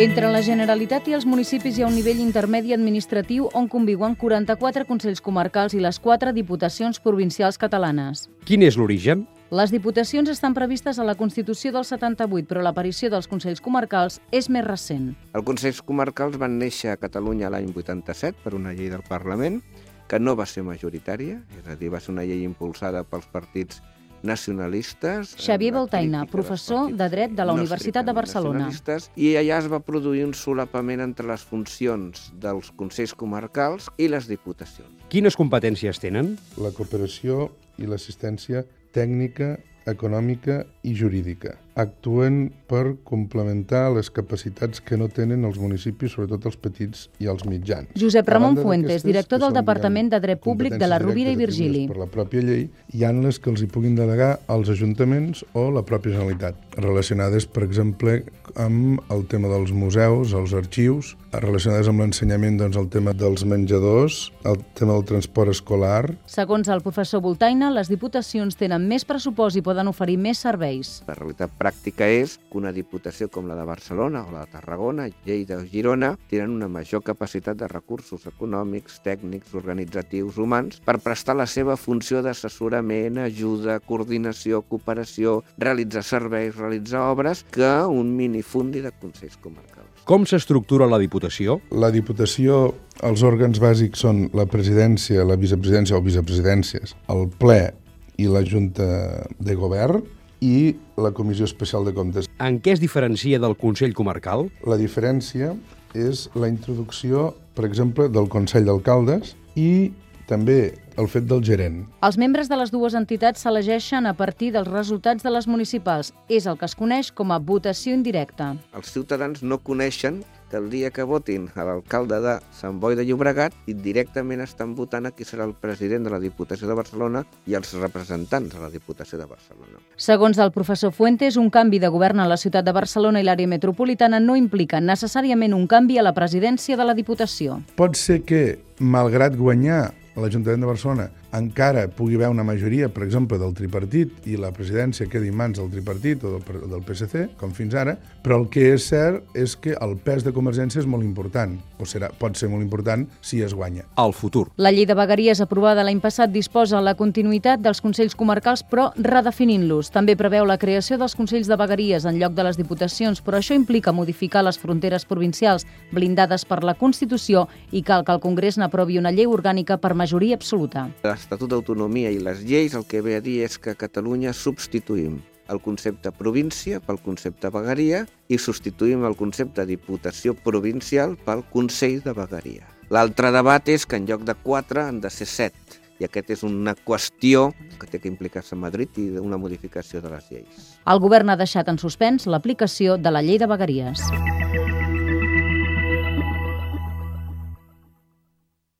Entre la Generalitat i els municipis hi ha un nivell intermedi administratiu on conviuen 44 Consells Comarcals i les 4 Diputacions Provincials Catalanes. Quin és l'origen? Les diputacions estan previstes a la Constitució del 78, però l'aparició dels Consells Comarcals és més recent. Els Consells Comarcals van néixer a Catalunya l'any 87 per una llei del Parlament que no va ser majoritària, és a dir, va ser una llei impulsada pels partits nacionalistes. Xavier Baltaina, dels professor de Dret de la Universitat de Barcelona. I allà es va produir un solapament entre les funcions dels Consells Comarcals i les Diputacions. Quines competències tenen? la cooperació i l'assistència tècnica, econòmica i jurídica. Actuen per complementar les capacitats que no tenen els municipis, sobretot els petits i els mitjans. Josep Ramon Fuentes, director del Departament de Dret Públic de la Rovira i Virgili. Per la pròpia llei, hi han les que els hi puguin delegar als ajuntaments o la pròpia Generalitat, relacionades, per exemple, amb el tema dels museus, els arxius, relacionades amb l'ensenyament, doncs, el tema dels menjadors, el tema del transport escolar, Segons el professor Voltaina, les diputacions tenen més pressupost i poden oferir més serveis. La realitat pràctica és que una diputació com la de Barcelona o la de Tarragona, Lleida o Girona tenen una major capacitat de recursos econòmics, tècnics, organitzatius, humans per prestar la seva funció d'assessorament, ajuda, coordinació, cooperació, realitzar serveis, realitzar obres que un minifundi de Consells Comarcals. Com s'estructura la Diputació? La Diputació, els òrgans bàsics són la presidència, la vicepresidència o vicepresidències, el ple i la Junta de Govern i la Comissió Especial de Comptes. En què es diferencia del Consell Comarcal? La diferència és la introducció, per exemple, del Consell d'Alcaldes i també el fet del gerent. Els membres de les dues entitats s'elegeixen a partir dels resultats de les municipals. És el que es coneix com a votació indirecta. Els ciutadans no coneixen que el dia que votin a l'alcalde de Sant Boi de Llobregat i directament estan votant a qui serà el president de la Diputació de Barcelona i els representants de la Diputació de Barcelona. Segons el professor Fuentes, un canvi de govern a la ciutat de Barcelona i l'àrea metropolitana no implica necessàriament un canvi a la presidència de la Diputació. Pot ser que, malgrat guanyar l'Ajuntament de Barcelona encara pugui haver una majoria, per exemple, del tripartit i la presidència quedi en mans del tripartit o del, del PSC, com fins ara, però el que és cert és que el pes de Convergència és molt important, o serà, pot ser molt important si es guanya. El futur. La llei de vegueries aprovada l'any passat disposa la continuïtat dels Consells Comarcals, però redefinint-los. També preveu la creació dels Consells de vegueries en lloc de les Diputacions, però això implica modificar les fronteres provincials blindades per la Constitució i cal que el Congrés n'aprovi una llei orgànica per majoria absoluta. L'Estatut d'Autonomia i les lleis el que ve a dir és que a Catalunya substituïm el concepte província pel concepte vegueria i substituïm el concepte diputació provincial pel Consell de Vegueria. L'altre debat és que en lloc de 4 han de ser 7 i aquest és una qüestió que té que implicar-se a Madrid i una modificació de les lleis. El govern ha deixat en suspens l'aplicació de la llei de vegueries.